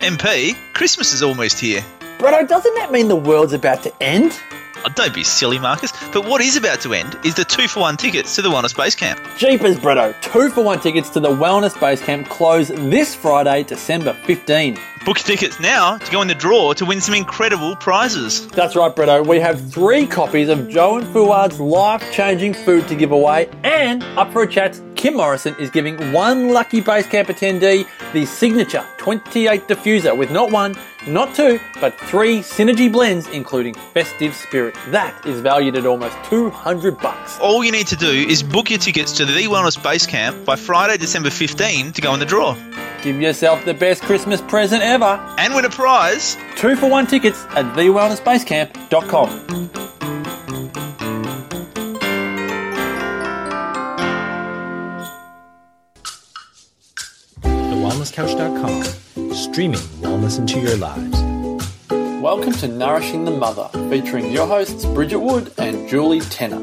MP, Christmas is almost here. Bretto, doesn't that mean the world's about to end? Oh, don't be silly, Marcus. But what is about to end is the two for one tickets to the Wellness Base Camp. Jeepers, Bretto. Two for one tickets to the Wellness Base Camp close this Friday, December 15. Book your tickets now to go in the draw to win some incredible prizes. That's right, Bretto. We have three copies of Joe and Fuad's life changing food to give away, and up for a chat, Kim Morrison is giving one lucky base camp attendee the signature 28 diffuser with not one, not two, but three synergy blends, including festive spirit. That is valued at almost 200 bucks. All you need to do is book your tickets to the Wellness Base Camp by Friday, December 15 to go in the draw. Give yourself the best Christmas present ever. And win a prize. Two for one tickets at thewellnessbasecamp.com. TheWellnessCouch.com, streaming wellness into your lives. Welcome to Nourishing the Mother, featuring your hosts Bridget Wood and Julie Tenner.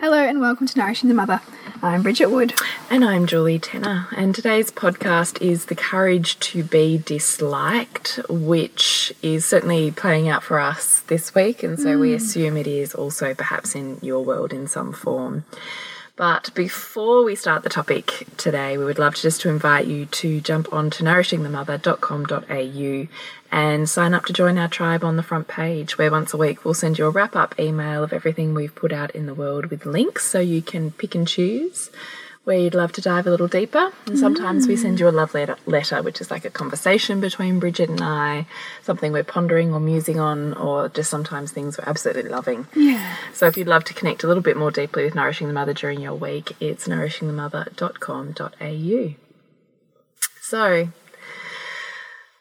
Hello and welcome to Nourishing the Mother. I'm Bridget Wood. And I'm Julie Tenner. And today's podcast is The Courage to Be Disliked, which is certainly playing out for us this week. And so we hmm. assume it is also perhaps in your world in some form. But before we start the topic today, we would love to just to invite you to jump on to nourishingthemother.com.au and sign up to join our tribe on the front page, where once a week we'll send you a wrap up email of everything we've put out in the world with links so you can pick and choose where you'd love to dive a little deeper. And sometimes we send you a love letter, letter, which is like a conversation between Bridget and I, something we're pondering or musing on, or just sometimes things we're absolutely loving. Yeah. So if you'd love to connect a little bit more deeply with Nourishing the Mother during your week, it's nourishingthemother.com.au. So,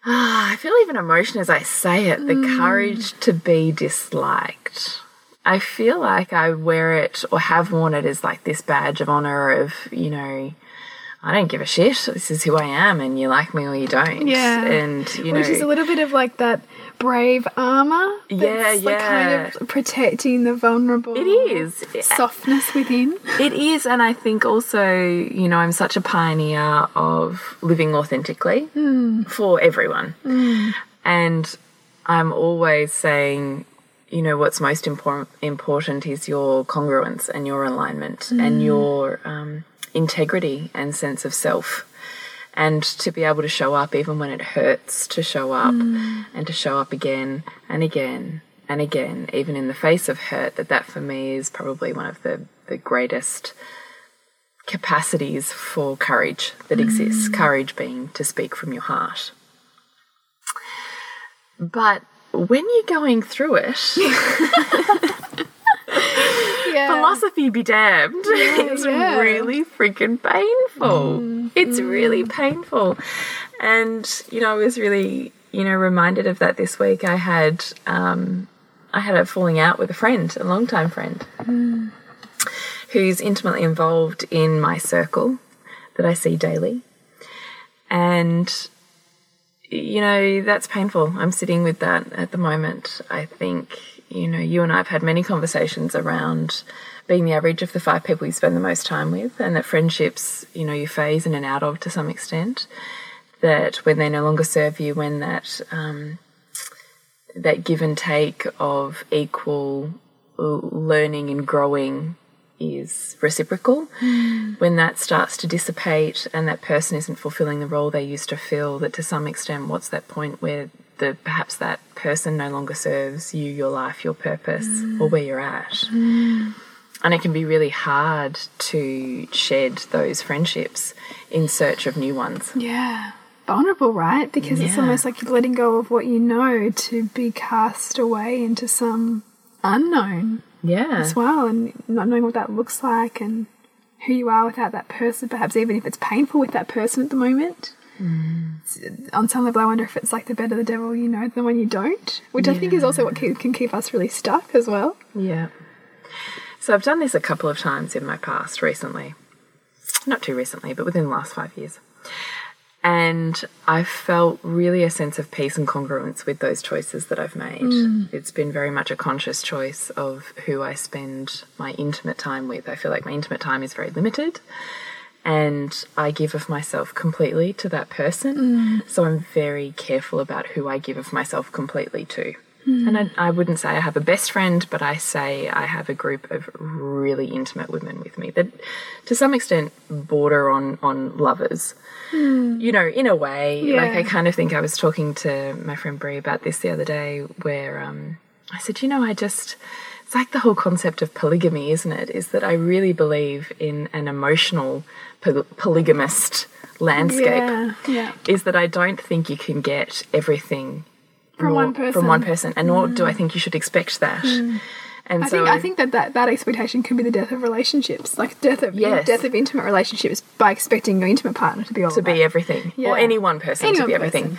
ah, I feel even emotion as I say it the courage to be disliked. I feel like I wear it or have worn it as like this badge of honor of, you know, I don't give a shit. This is who I am, and you like me or you don't. Yeah. And, you know, Which is a little bit of like that brave armor. That's Yeah, like kind of protecting the vulnerable. it is. Softness within. It is, and I think also, you know, I'm such a pioneer of living authentically hmm. for everyone. Hmm. And I'm always saying, you know, what's most impor- important is your congruence and your alignment and mm. your um, integrity and sense of self. And to be able to show up even when it hurts to show up mm. and to show up again and again and again, even in the face of hurt, that that for me is probably one of the, the greatest capacities for courage that exists. Mm. Courage being to speak from your heart. But when you're going through it, Yeah. philosophy be damned. it's yeah. really freaking painful. Mm. It's really mm. painful. And, you know, I was really, you know, reminded of that this week. I had um I had a falling out with a friend, a longtime friend, mm. who's intimately involved in my circle that I see daily. And you know, that's painful. I'm sitting with that at the moment. I think, you know, you and I have had many conversations around being the average of the five people you spend the most time with, and that friendships, you know, you phase in and out of to some extent. That when they no longer serve you, when that um, that give and take of equal learning and growing is reciprocal, when that starts to dissipate and that person isn't fulfilling the role they used to fill, that to some extent, what's that point where the perhaps that person no longer serves you, your life, your purpose, or where you're at? And it can be really hard to shed those friendships in search of new ones. Yeah. Vulnerable, right? Because it's almost like you're letting go of what you know to be cast away into some unknown Yeah. as well and not knowing what that looks like and who you are without that person, perhaps even if it's painful with that person at the moment. It's- On some level, I wonder if it's like the better the devil you know than when you don't, which I think is also what can keep us really stuck as well. Yeah. So I've done this a couple of times in my past recently. Not too recently, but within the last five years. And I felt really a sense of peace and congruence with those choices that I've made. Mm. It's been very much a conscious choice of who I spend my intimate time with. I feel like my intimate time is very limited. and I give of myself completely to that person. Mm. So I'm very careful about who I give of myself completely to. And I, I wouldn't say I have a best friend, but I say I have a group of really intimate women with me that, to some extent, border on on lovers. You know, in a way, like I kind of think I was talking to my friend Brie about this the other day, where um, I said, you know, I just it's like the whole concept of polygamy, isn't it? Is that I really believe in an emotional poly- polygamist landscape. Yeah, yeah. Is that I don't think you can get everything From one person. Mm. From one person, and nor do I think you should expect that. And I so think I think that, that that expectation can be the death of relationships, like death of Yes. death of intimate relationships by expecting your intimate partner to be all to be that. everything, Yeah. or any one person Any to one be everything.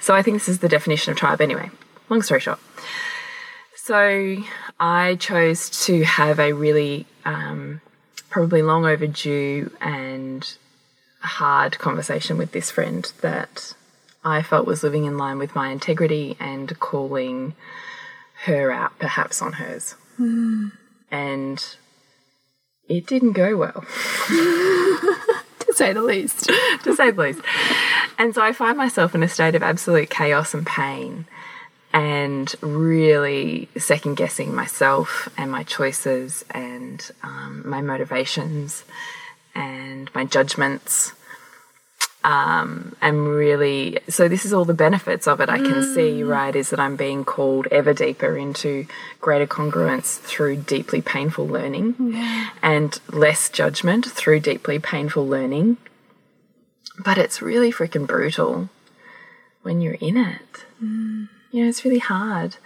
So I think this is the definition of tribe. Anyway, long story short. So I chose to have a really um, probably long overdue and hard conversation with this friend that I felt was living in line with my integrity and calling her out perhaps on hers. And it didn't go well. to say the least. to say the least. And so I find myself in a state of absolute chaos and pain and really second guessing myself and my choices and um, my motivations and my judgments. Um, I'm really so this is all the benefits of it I can see right is that I'm being called ever deeper into greater congruence through deeply painful learning and less judgment through deeply painful learning but it's really freaking brutal when you're in it. You know, it's really hard.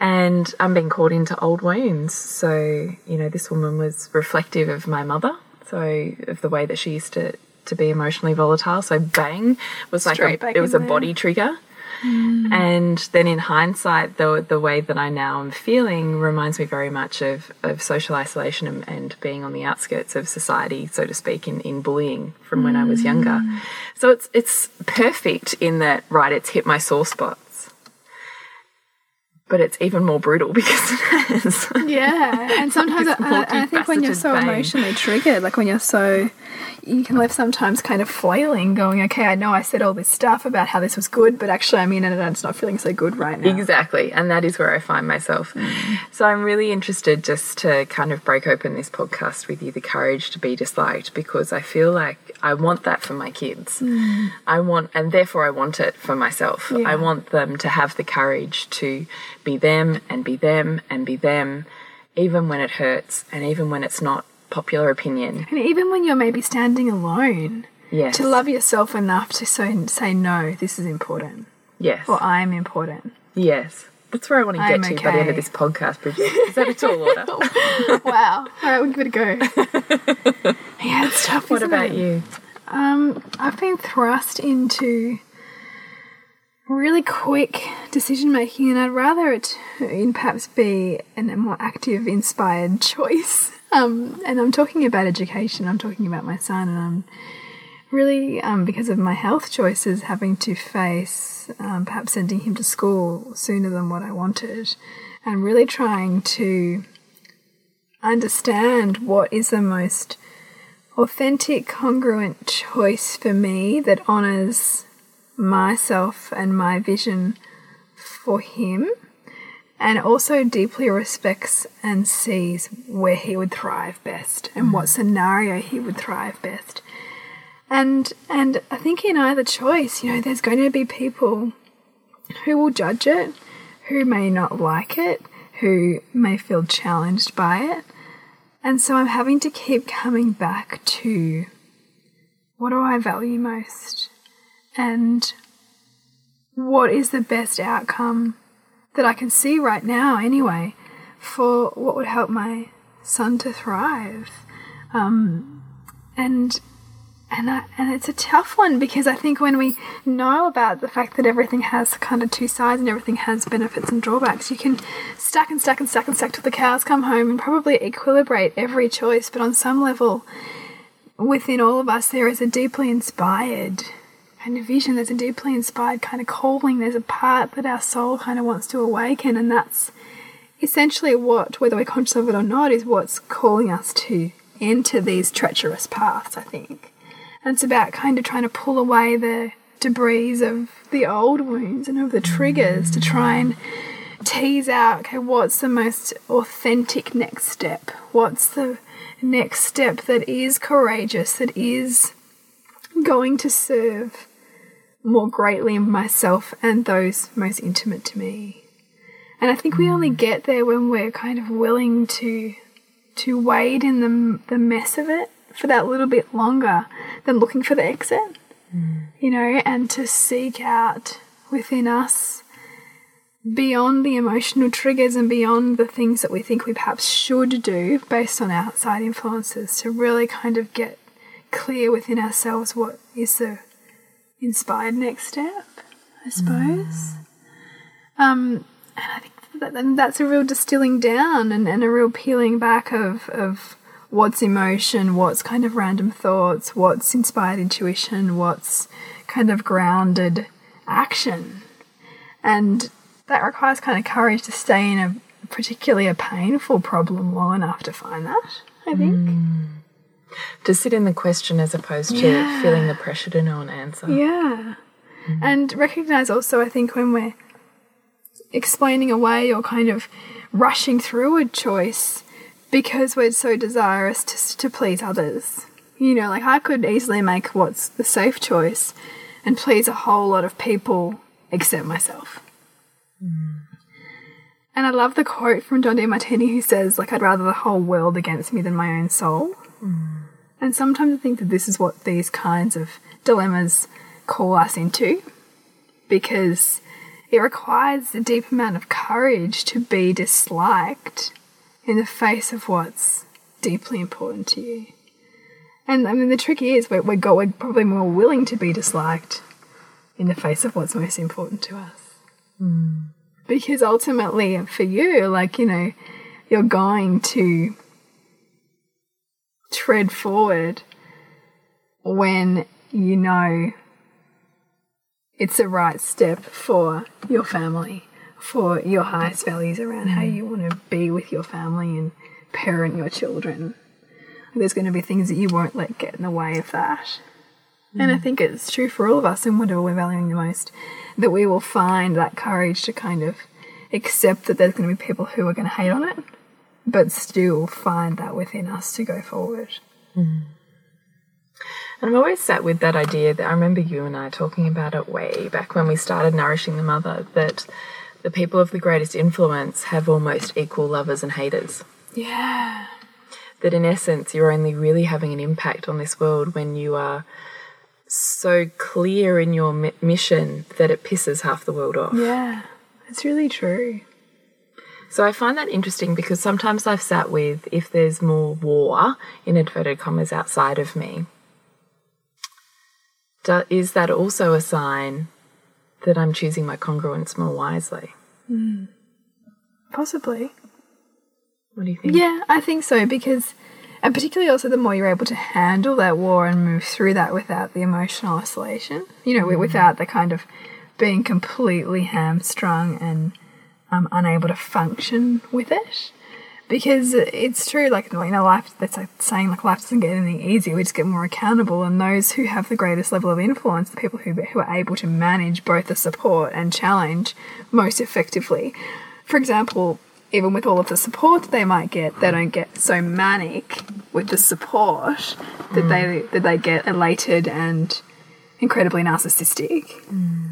And I'm being called into old wounds. So, you know, this woman was reflective of my mother, so of the way that she used to, to be emotionally volatile. So, bang was like Straight a, it was a there. body trigger. And then in hindsight, the the way that I now am feeling reminds me very much of, of social isolation and, and being on the outskirts of society, so to speak, in, in bullying from when I was mm. younger. So it's it's perfect in that right, it's hit my sore spots. But it's even more brutal because it has. Yeah, and sometimes I, I, I think when you're so pain. emotionally triggered, like when you're so, you can live sometimes kind of flailing, going, "Okay, I know I said all this stuff about how this was good, but actually I'm in it and it's not feeling so good right now." Exactly, and that is where I find myself. Mm. So I'm really interested just to kind of break open this podcast with you the courage to be disliked because I feel like I want that for my kids. Mm. I want, and therefore I want it for myself. Yeah. I want them to have the courage to be them and be them and be them, even when it hurts and even when it's not popular opinion. And even when you're maybe standing alone, Yes. to love yourself enough to so, say, "No, this is important," Yes. or "I'm important." yes. That's where I want to get I'm to by the end of this podcast, Bridget. Is that a tall order? wow. All right, we'll give it a go. yeah, it's tough. what about it? you? Um, I've been thrust into really quick decision making, and I'd rather it to perhaps be an- a more active, inspired choice. Um, and I'm talking about education. I'm talking about my son, and I'm really um, because of my health choices having to face um, perhaps sending him to school sooner than what I wanted, and really trying to understand what is the most authentic, congruent choice for me that honors myself and my vision for him, and also deeply respects and sees where he would thrive best and what mm. scenario he would thrive best. And and I think in either choice, you know, there's going to be people who will judge it, who may not like it, who may feel challenged by it. And so I'm having to keep coming back to what do I value most? And what is the best outcome that I can see right now, anyway, for what would help my son to thrive? Um, and and I, and it's a tough one because I think when we know about the fact that everything has kind of two sides and everything has benefits and drawbacks, you can stack and stack and stack and stack till the cows come home and probably equilibrate every choice. But on some level, within all of us, there is a deeply inspired kind of vision. There's a deeply inspired kind of calling. There's a part that our soul kind of wants to awaken, and that's essentially what, whether we're conscious of it or not, is what's calling us to enter these treacherous paths. I think. And it's about kind of trying to pull away the debris of the old wounds and of the triggers to try and tease out okay, what's the most authentic next step? What's the next step that is courageous, that is going to serve more greatly in myself and those most intimate to me? And I think we only mm. get there when we're kind of willing to to wade in the the mess of it for that little bit longer than looking for the exit. Mm. You know, and to seek out within us beyond the emotional triggers and beyond the things that we think we perhaps should do based on outside influences to really kind of get clear within ourselves what is the inspired next step, I suppose. Um, and I think that, that's a real distilling down and, and a real peeling back of, of what's emotion, what's kind of random thoughts, what's inspired intuition, what's kind of grounded action. And that requires kind of courage to stay in a particularly a painful problem long enough to find that, I think. To sit in the question as opposed to Yeah. feeling the pressure to know an answer. Yeah. And recognize also, I think, when we're explaining away or kind of rushing through a choice because we're so desirous to, to please others. You know, like I could easily make what's the safe choice and please a whole lot of people except myself. And I love the quote from John Demartini who says, like, I'd rather the whole world against me than my own soul. And sometimes I think that this is what these kinds of dilemmas call us into because it requires a deep amount of courage to be disliked in the face of what's deeply important to you. And I mean, the trick is we're, we're, we're probably more willing to be disliked in the face of what's most important to us. Hmm. Because ultimately, for you, like, you know, you're going to tread forward when you know it's the right step for your family, for your highest values around how you want to be with your family and parent your children. There's going to be things that you won't let get in the way of that. And I think it's true for all of us in whatever we're valuing the most that we will find that courage to kind of accept that there's going to be people who are going to hate on it, but still find that within us to go forward. Mm. And I'm always sat with that idea that I remember you and I talking about it way back when we started Nourishing the Mother that the people of the greatest influence have almost equal lovers and haters. Yeah. That in essence, you're only really having an impact on this world when you are so clear in your mission that it pisses half the world off. Yeah. It's really true. So I find that interesting because sometimes I've sat with if there's more war, in inverted commas, outside of me, do, is that also a sign that I'm choosing my congruence more wisely? Hmm. Possibly. What do you think? Yeah, I think so because, and particularly also the more you're able to handle that war and move through that without the emotional isolation, you know, mm-hmm. without the kind of being completely hamstrung and um, unable to function with it. Because it's true, like you know, life. That's like saying like life doesn't get anything easier. We just get more accountable, and those who have the greatest level of influence, the people who who are able to manage both the support and challenge most effectively. For example, even with all of the support they might get, they don't get so manic with the support that they that they get elated and incredibly narcissistic.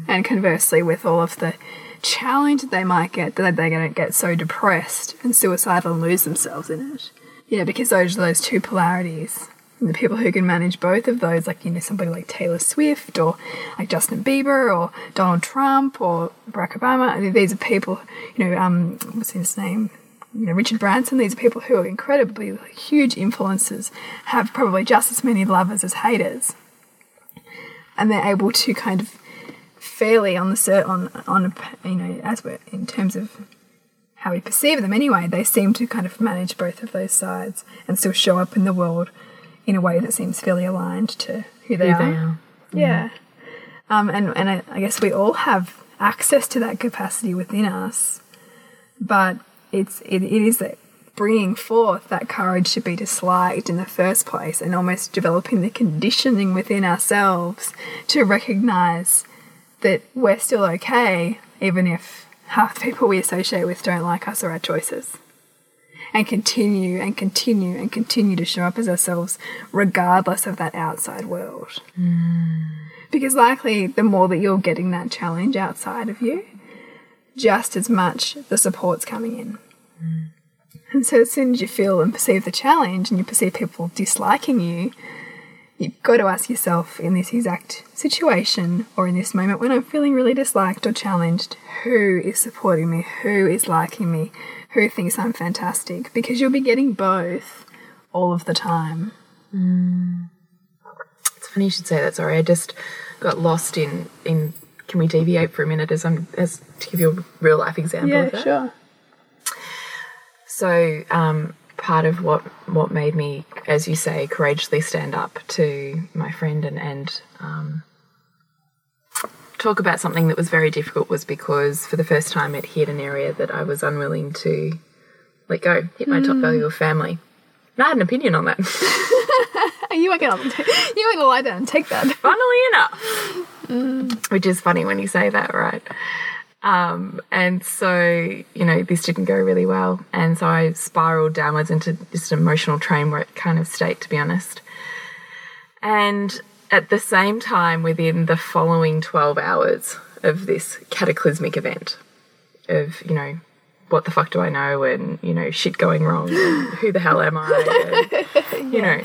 And conversely, with all of the challenge that they might get, that they're going to get so depressed and suicidal and lose themselves in it. You know, because those are those two polarities. And the people who can manage both of those, like, you know, somebody like Taylor Swift or like Justin Bieber or Donald Trump or Barack Obama, I mean, these are people, you know, um, what's his name? You know, Richard Branson, these are people who are incredibly huge influences, have probably just as many lovers as haters. And they're able to kind of fairly on the cert on on a, you know as we're in terms of how we perceive them anyway they seem to kind of manage both of those sides and still show up in the world in a way that seems fairly aligned to who they, Who are. they are. yeah um, and and I, I guess we all have access to that capacity within us but it's it, it is that bringing forth that courage to be disliked in the first place and almost developing the conditioning within ourselves to recognize that we're still okay, even if half the people we associate with don't like us or our choices. And continue and continue and continue to show up as ourselves regardless of that outside world. Hmm. Because likely the more that you're getting that challenge outside of you, just as much the support's coming in. Hmm. And so as soon as you feel and perceive the challenge and you perceive people disliking you, you've got to ask yourself in this exact situation or in this moment when I'm feeling really disliked or challenged, who is supporting me? Who is liking me? Who thinks I'm fantastic? Because you'll be getting both all of the time. Mm. It's funny you should say that. Sorry, I just got lost in in. Can we deviate for a minute as I'm as to give you a real life example of that? sure. So um, part of what what made me, as you say, courageously stand up to my friend and and um, talk about something that was very difficult was because for the first time it hit an area that I was unwilling to let go. Hit my top value of family. And I had an opinion on that. You weren't gonna you weren't gonna lie down and take that. Funnily enough, which is funny when you say that, right? Um, and so, you know, this didn't go really well. And so I spiraled downwards into just an emotional train wreck kind of state, to be honest. And at the same time, within the following 12 hours of this cataclysmic event, of, you know, what the fuck do I know? And, you know, shit going wrong. And who the hell am I? And, you know,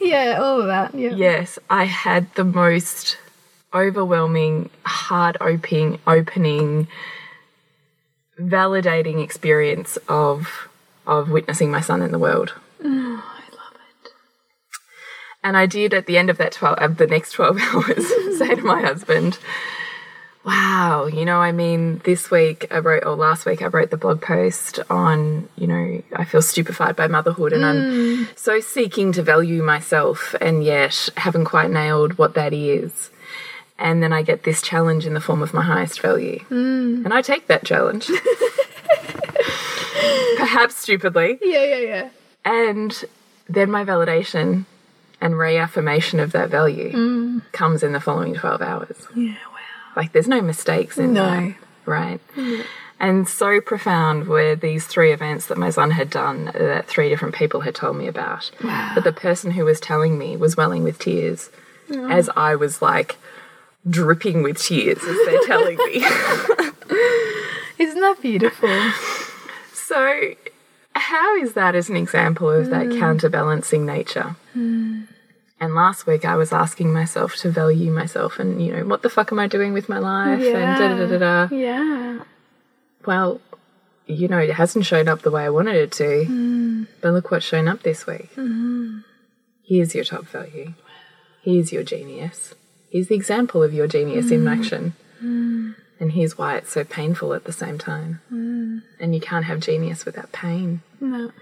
Yeah, all of that. Yeah. yes, I had the most overwhelming, heart opening, opening, validating experience of of witnessing my son in the world. Oh, I love it. And I did at the end of that 12 of the next 12 hours say to my husband, Wow, you know, I mean, this week I wrote, or last week I wrote the blog post on, you know, I feel stupefied by motherhood and I'm mm. so seeking to value myself and yet haven't quite nailed what that is. And then I get this challenge in the form of my highest value. Mm. And I take that challenge. Perhaps stupidly. Yeah, yeah, yeah. And then my validation and reaffirmation of that value mm. comes in the following 12 hours. Yeah, wow. Like there's no mistakes in No. that, right? And so profound were these three events that my son had done that three different people had told me about. But the person who was telling me was welling with tears as I was like dripping with tears as they're telling me. Isn't that beautiful? So, how is that as an example of that mm. counterbalancing nature? Hmm. And last week I was asking myself to value myself and, you know, what the fuck am I doing with my life? And da da da da da. Yeah. Well, you know, it hasn't shown up the way I wanted it to. Hmm. But look what's shown up this week. Hmm. Here's your top value. Here's your genius. Here's the example of your genius in mm. action. Mm. And here's why it's so painful at the same time. Mm. And you can't have genius without pain. No.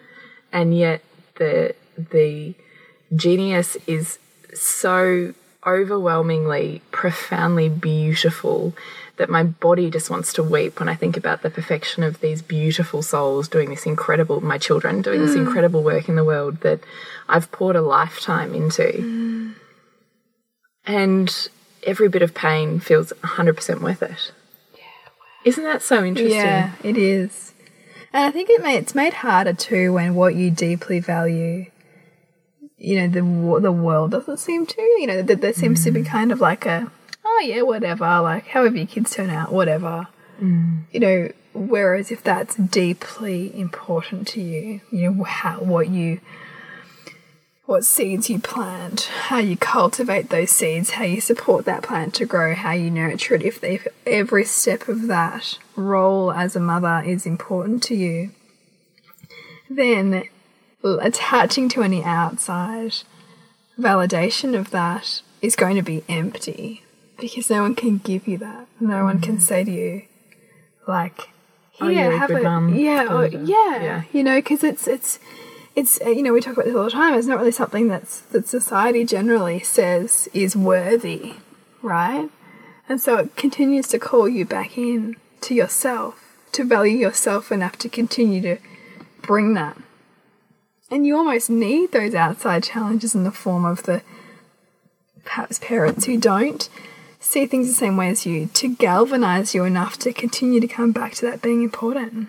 And yet the the genius is so overwhelmingly, profoundly beautiful that my body just wants to weep when I think about the perfection of these beautiful souls doing this incredible, my children doing this incredible work in the world that I've poured a lifetime into. And every bit of pain feels 100% worth it. Isn't that so interesting? Yeah, it is. And I think it may, it's made harder too when what you deeply value, you know, the the world doesn't seem to. You know, that there seems to be mm. kind of like a, oh yeah, whatever, like however your kids turn out, whatever. Mm. You know, whereas if that's deeply important to you, you know, how what you what seeds you plant, how you cultivate those seeds, how you support that plant to grow, how you nurture it. If, they, if every step of that role as a mother is important to you, then attaching to any outside validation of that is going to be empty because no one can give you that. No one can mm. say to you, like, Oh, you're a have mum. Yeah, oh, da. yeah, Yeah. You know, because it's it's it's uh, you know we talk about this all the time. It's not really something that's that society generally says is worthy, right? And so it continues to call you back in to yourself, to value yourself enough to continue to bring that And you almost need those outside challenges in the form of the perhaps parents who don't see things the same way as you to galvanize you enough to continue to come back to that being important.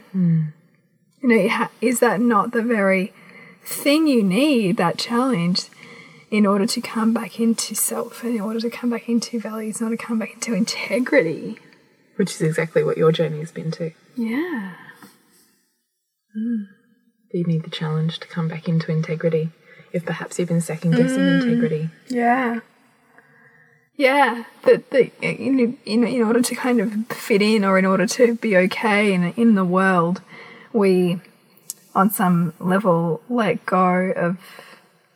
You know, is that not the very thing you need, that challenge, in order to come back into self, and in order to come back into values, in order to come back into integrity? Which is exactly what your journey has been to. Yeah. Mm. You need the challenge to come back into integrity. If perhaps you've been second guessing mm. integrity. Yeah. Yeah, that the in, in in order to kind of fit in or in order to be okay in in the world, we on some level let go of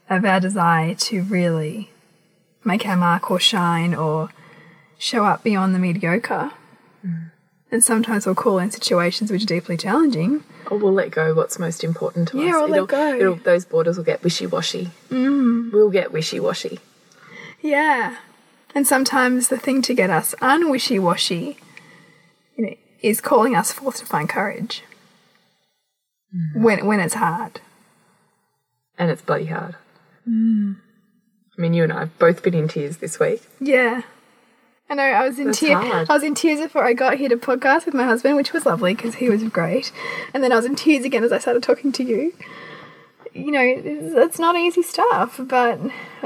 of our desire to really make our mark or shine or show up beyond the mediocre. And sometimes we'll call in situations which are deeply challenging. Or we'll let go what's most important to Yeah, us. or let It'll- go. those borders will get wishy washy. Mm. We'll get wishy washy. Yeah. And sometimes the thing to get us unwishy washy you know, is calling us forth to find courage Mm. when, when it's hard. And it's bloody hard. Mm. I mean, you and I have both been in tears this week. Yeah. I know I was in tears. I was in tears before I got here to podcast with my husband, which was lovely because he was great. And then I was in tears again as I started talking to you. You know, it's, it's not easy stuff, but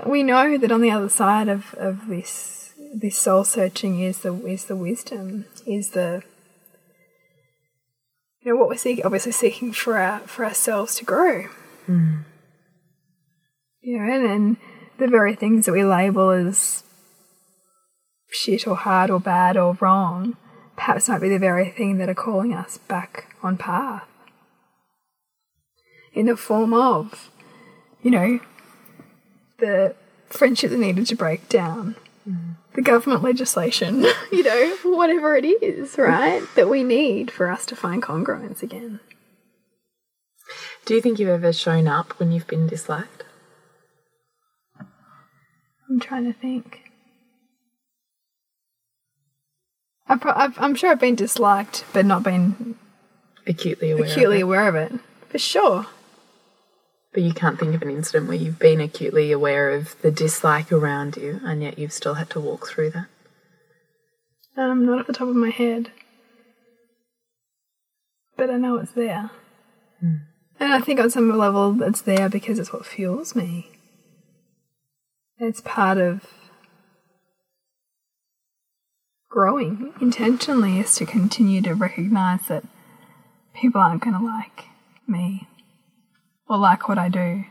we know that on the other side of, of this this soul searching is the is the wisdom, is the you know what we're seeking. Obviously, seeking for our for ourselves to grow. Hmm. You know, and, and the very things that we label as shit or hard or bad or wrong perhaps might be the very thing that are calling us back on path. In the form of, you know, the friendship that needed to break down, the government legislation, you know, whatever it is, right, that we need for us to find congruence again. Do you think you've ever shown up when you've been disliked? I'm trying to think. I've, I'm sure I've been disliked, but not been Acutely aware. acutely Of aware of it. For sure. But you can't think of an incident where you've been acutely aware of the dislike around you and yet you've still had to walk through that. Um, not off the top of my head. But I know it's there. And I think on some level it's there because it's what fuels me. It's part of growing intentionally is to continue to recognize that people aren't going to like me or like what I do.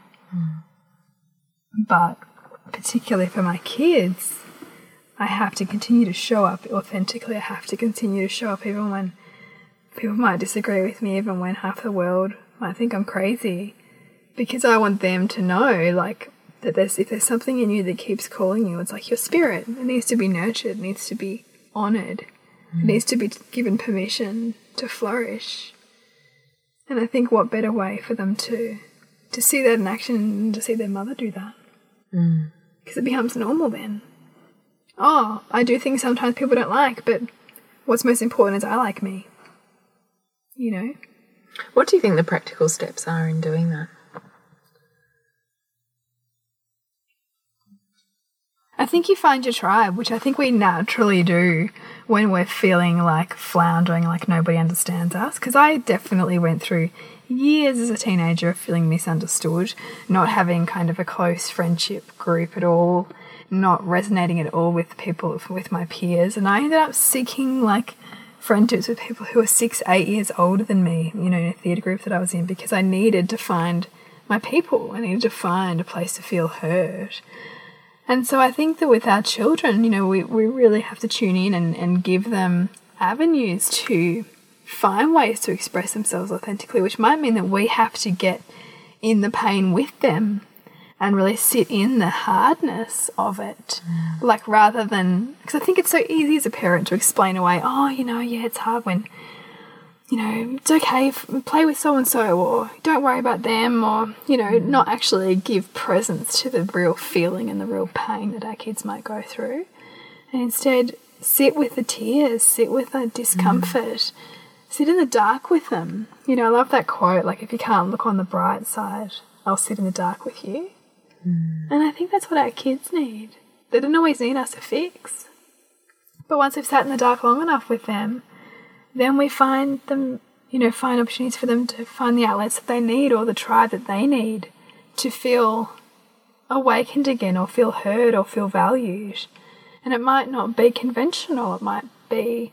But particularly for my kids, I have to continue to show up authentically. I have to continue to show up even when people might disagree with me, even when half the world might think I'm crazy. Because I want them to know, like, that there's if there's something in you that keeps calling you, it's like your spirit. It needs to be nurtured, it needs to be honored, it needs to be given permission to flourish. And I think what better way for them to to see that in action and to see their mother do that. Mm. Because it becomes normal then oh, I do things sometimes people don't like, but what's most important is I like me. You know? What do you think the practical steps are in doing that? I think you find your tribe, which I think we naturally do when we're feeling like floundering, like nobody understands us. Because I definitely went through years as a teenager of feeling misunderstood, not having kind of a close friendship group at all, not resonating at all with people, with my peers. And I ended up seeking like friendships with people who were six, eight years older than me, you know, in a theatre group that I was in, because I needed to find my people. I needed to find a place to feel heard. And so I think that with our children, you know, we, we really have to tune in and, and give them avenues to find ways to express themselves authentically, which might mean that we have to get in the pain with them and really sit in the hardness of it. Mm. Like rather than, because I think it's so easy as a parent to explain away, oh, you know, yeah, it's hard when you know, it's okay, if, play with so and so, or don't worry about them, or, you know, mm. not actually give presence to the real feeling and the real pain that our kids might go through. And instead, sit with the tears, sit with the mm. discomfort, sit in the dark with them. You know, I love that quote like, if you can't look on the bright side I'll sit in the dark with you. Hmm. And I think that's what our kids need. They don't always need us to fix. But once we've sat in the dark long enough with them, then we find them, you know, find opportunities for them to find the outlets that they need or the tribe that they need to feel awakened again or feel heard or feel valued. And it might not be conventional, it might be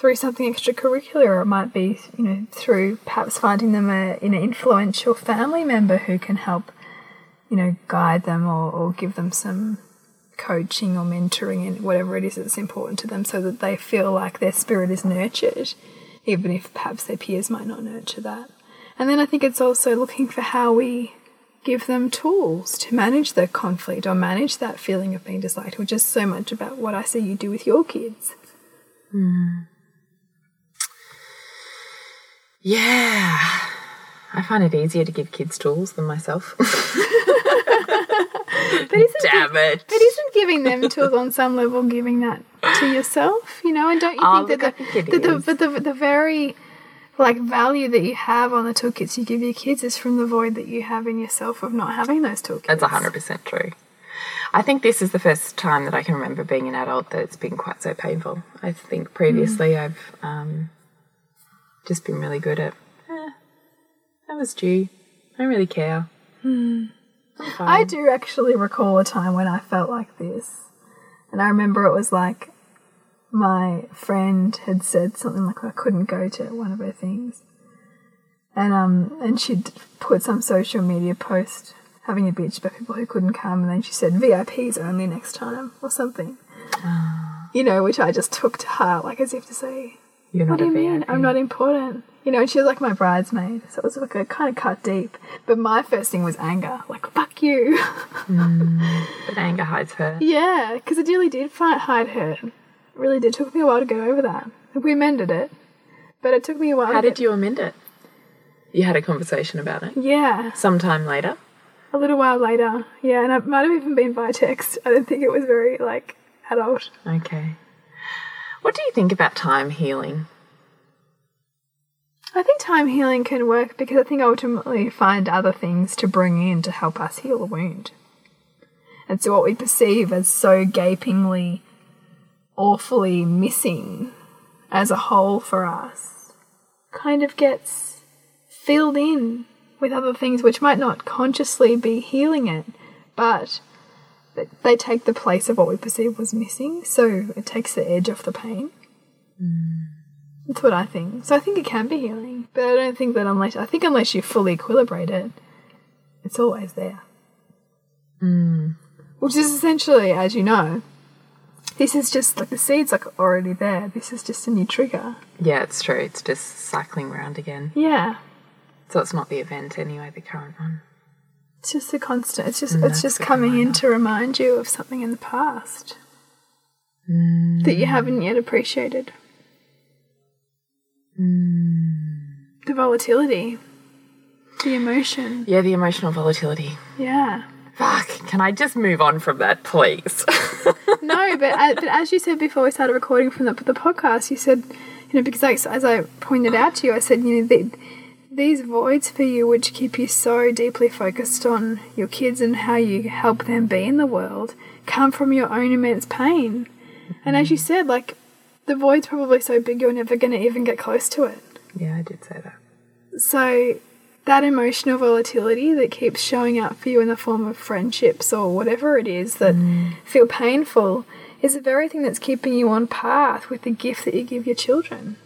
through something extracurricular, or it might be, you know, through perhaps finding them a, an influential family member who can help, you know, guide them or, or give them some coaching or mentoring and whatever it is that's important to them so that they feel like their spirit is nurtured, even if perhaps their peers might not nurture that. And then I think it's also looking for how we give them tools to manage the conflict or manage that feeling of being disliked, which is so much about what I see you do with your kids. Hmm. Yeah. I find it easier to give kids tools than myself. But isn't Damn it. But isn't giving them tools on some level giving that to yourself? You know, and don't you Oh, think that think the, that the, the the very like value that you have on the toolkits you give your kids is from the void that you have in yourself of not having those toolkits. That's 100% true. I think this is the first time that I can remember being an adult that it's been quite so painful. I think previously I've um, just been really good at, eh, that was due. I don't really care. I'm. I do actually recall a time when I felt like this. And I remember it was like my friend had said something like I couldn't go to one of her things. And um and she'd put some social media post having a bitch about people who couldn't come and then she said VIPs only next time or something. You know, which I just took to heart, like as if to say, You're what not do a you mean? I'm not important. You know, and she was like my bridesmaid, so it was like a kind of cut deep. But my first thing was anger, like fuck you. Mm, but anger hides her. yeah, because it really did hide her. It really did. took me a while to get over that. We amended it, but it took me a while. How did you amend it? You had a conversation about it. Yeah, Sometime later. a little while later. Yeah, and it might have even been by text. I don't think it was very like adult. Okay. What do you think about time healing? I think time healing can work because I think ultimately find other things to bring in to help us heal a wound. And so what we perceive as so gapingly, awfully missing as a whole for us kind of gets filled in with other things which might not consciously be healing it, but they take the place of what we perceive was missing, so it takes the edge off the pain. Mm. That's what I think. So I think it can be healing, but I don't think that unless I think unless you fully equilibrate it, it's always there. Mm. Which is essentially, as you know, this is just like the seeds like already there. This is just a new trigger. Yeah, it's true. It's just cycling round again. Yeah, So it's not the event anyway, the current one. It's just a constant. It's just Mm, it's just coming in to remind you of something in the past that you haven't yet appreciated. The volatility, the emotion. Yeah, the emotional volatility. Yeah. Fuck. Can I just move on from that, please? No, but as, but as you said before we started recording from the, the podcast, you said, you know, because I, as I pointed out to you, I said, you know, the, these voids for you, which keep you so deeply focused on your kids and how you help them be in the world, come from your own immense pain. And as you mm-hmm. said, like, the void's probably so big you're never going to even get close to it. yeah, I did say that. So that emotional volatility that keeps showing up for you in the form of friendships or whatever it is that mm. feel painful is the very thing that's keeping you on path with the gift that you give your children.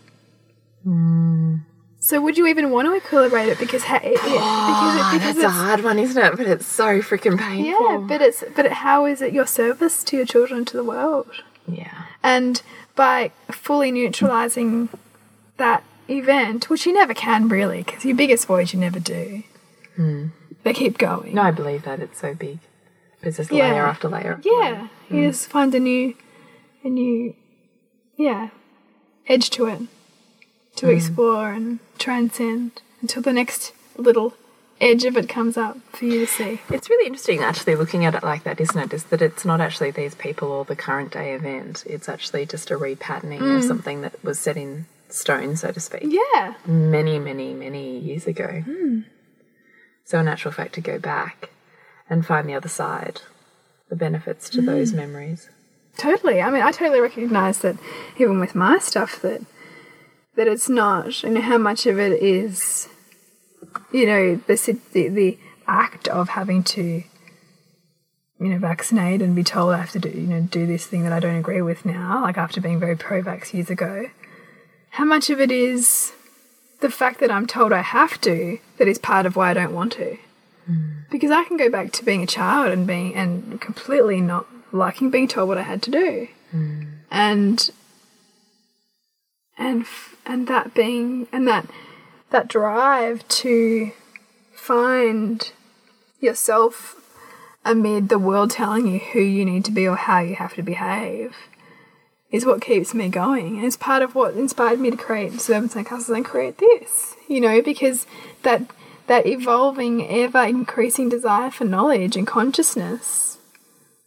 Mm. So would you even want to equilibrate it because it, it- because it, because That's a hard one, isn't it? But it's so freaking painful. yeah, but it's but how is it your service to your children to the world? yeah. And by fully neutralizing that event, which you never can really, because your biggest void you never do, hmm. they keep going. No, I believe that it's so big. It's just Yeah. layer after layer. After Yeah, hmm. you just find a new, a new, yeah, edge to it to explore and transcend until the next little edge of it comes up for you to see. It's really interesting actually looking at it like that, isn't it? Is that it's not actually these people or the current day event. It's actually just a repatterning of mm. something that was set in stone, so to speak, Yeah, many, many, many years ago. Hmm. So, in actual fact, to go back and find the other side, the benefits to hmm. those memories. Totally. I mean, I totally recognize that even with my stuff that that it's not, and how much of it is, you know, the the, the act of having to, you know, vaccinate and be told I have to do, you know, do this thing that I don't agree with now, like after being very pro-vax years ago. How much of it is the fact that I'm told I have to that is part of why I don't want to? Hmm. Because I can go back to being a child and being and completely not liking being told what I had to do, hmm. and and and that being and that that drive to find yourself amid the world telling you who you need to be or how you have to behave is what keeps me going. And it's part of what inspired me to create Suburban Sandcastles and create this. You know, because that that evolving, ever increasing desire for knowledge and consciousness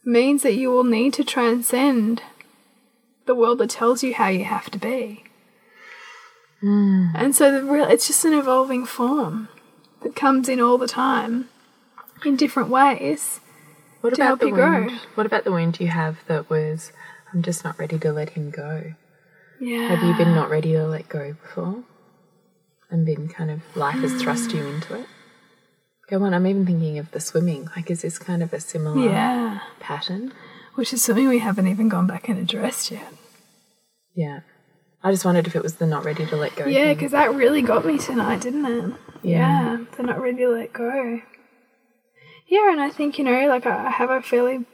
means that you will need to transcend the world that tells you how you have to be. Mm. And so the real it's just an evolving form that comes in all the time in different ways. What To about help the you grow. wound? What about the wound you have that was, I'm just not ready to let him go? Yeah. Have you been not ready to let go before? And been kind of, life has thrust you into it? Go on, I'm even thinking of the swimming. Like, is this kind of a similar Yeah. pattern? Which is something we haven't even gone back and addressed yet. Yeah. I just wondered if it was the not ready to let go. Yeah, because that really got me tonight, didn't it? Yeah, they're not ready to let go. Yeah, and I think you know, like I have a fairly,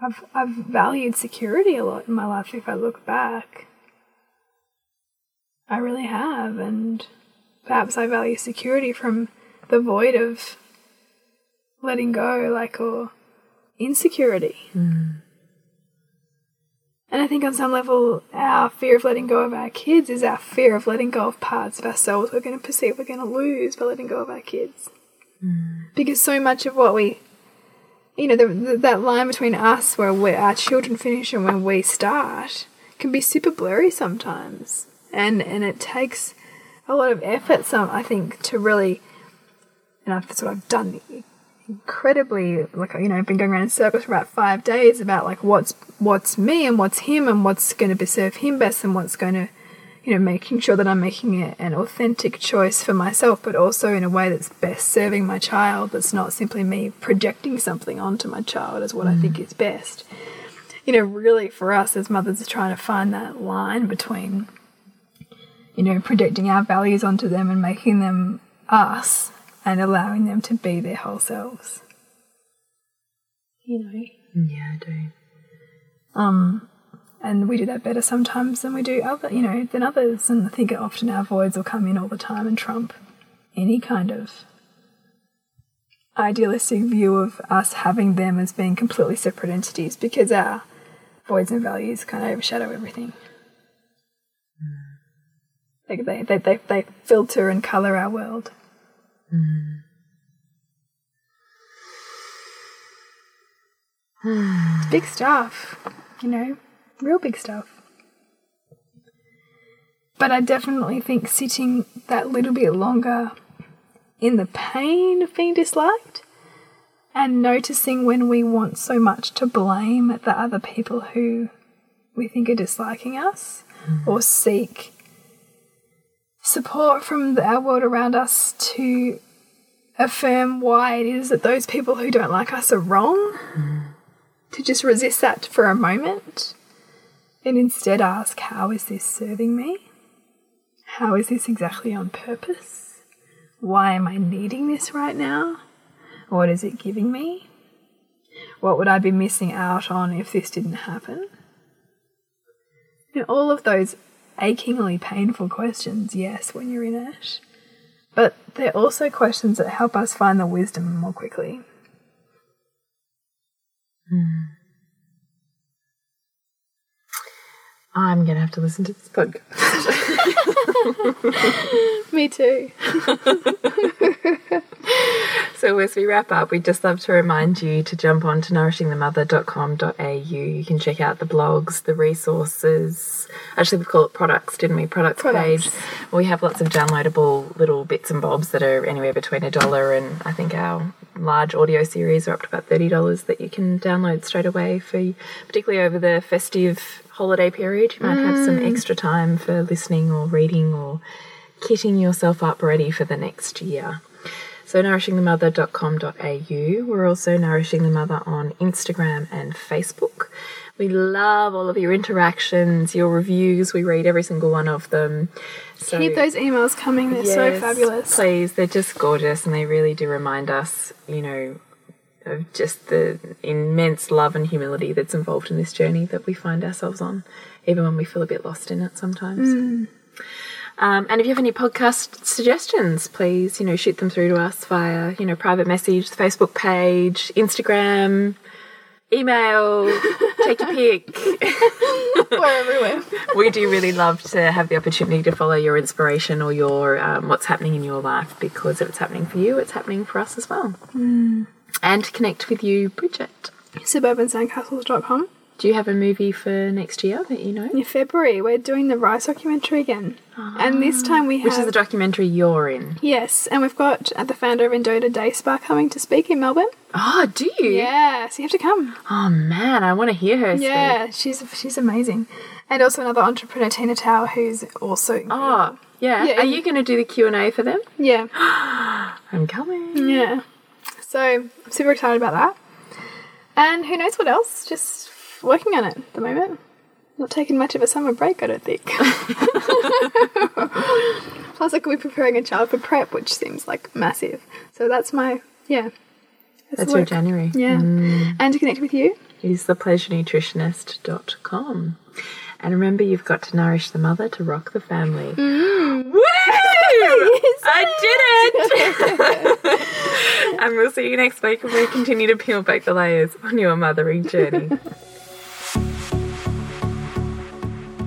I've I've valued security a lot in my life. If I look back, I really have, and perhaps I value security from the void of letting go, like or insecurity. Hmm. And I think on some level, our fear of letting go of our kids is our fear of letting go of parts of ourselves we're going to perceive we're going to lose by letting go of our kids. Mm. Because so much of what we, you know, the, the, that line between us where we our children finish and when we start can be super blurry sometimes. And, and it takes a lot of effort, some, I think, to really, and I've, that's what I've done incredibly like you know I've been going around in circles for about five days about like what's what's me and what's him and what's going to serve him best and what's going to you know making sure that I'm making a, an authentic choice for myself but also in a way that's best serving my child that's not simply me projecting something onto my child as what I think mm. is best. You know really for us as mothers are trying to find that line between you know projecting our values onto them and making them us and allowing them to be their whole selves. You know. Yeah, I do. Um and we do that better sometimes than we do other you know, than others. And I think often our voids will come in all the time and trump any kind of idealistic view of us having them as being completely separate entities because our voids and values kind of overshadow everything. Like they, they, they, they filter and colour our world. Mm. It's big stuff, you know, real big stuff. But I definitely think sitting that little bit longer in the pain of being disliked and noticing when we want so much to blame the other people who we think are disliking us or seek support from the, our world around us to affirm why it is that those people who don't like us are wrong, hmm. to just resist that for a moment and instead ask, How is this serving me? How is this exactly on purpose? Why am I needing this right now? What is it giving me? What would I be missing out on if this didn't happen? You know, all of those achingly painful questions, yes, when you're in it. But they're also questions that help us find the wisdom more quickly. Hmm. I'm going to have to listen to this podcast. Me too. So as we wrap up, we'd just love to remind you to jump on to nourishingthemother.com.au. You can check out the blogs, the resources. Actually, we call it products, didn't we? Products, Products. page. We have lots of downloadable little bits and bobs that are anywhere between a dollar and I think our large audio series are up to about thirty dollars that you can download straight away for particularly over the festive holiday period. You might have some mm. extra time for listening or reading or kitting yourself up ready for the next year. So nourishingthemother.com.au. We're also Nourishing the Mother on Instagram and Facebook. We love all of your interactions, your reviews. We read every single one of them. So Keep those emails coming. They're so fabulous. Please, they're just gorgeous and they really do remind us, you know, of just the immense love and humility that's involved in this journey that we find ourselves on, even when we feel a bit lost in it sometimes. Mm. Um, and if you have any podcast suggestions, please, you know, shoot them through to us via, you know, private message, the Facebook page, Instagram, email, take your pick. We're everywhere. we do really love to have the opportunity to follow your inspiration or your um, what's happening in your life because if it's happening for you, it's happening for us as well. And connect with you, Bridget. Suburbansandcastles.com. Do you have a movie for next year that you know? In February, we're doing the Rice documentary again. And this time we have. Which is the documentary you're in? Yes, and we've got uh, the founder of Endota Day Spa coming to speak in Melbourne. Oh, do you? Yeah, so you have to come. Oh man, I want to hear her speak. Yeah, she's she's amazing. And also another entrepreneur, Tina Tower, who's also. Oh, yeah. Yeah, Are you going to do the Q and A for them? Yeah, I'm coming. yeah. So I'm super excited about that. And who knows what else? Just working on it at the moment. Not taking much of a summer break, I don't think. Plus, I could be preparing a child for prep, which seems like massive. So that's my yeah. That's your. January. Yeah, and to connect with you. is thepleasurenutritionist.com. And remember, you've got to nourish the mother to rock the family. Mm. Woo! I did it! and we'll see you next week when we continue to peel back the layers on your mothering journey.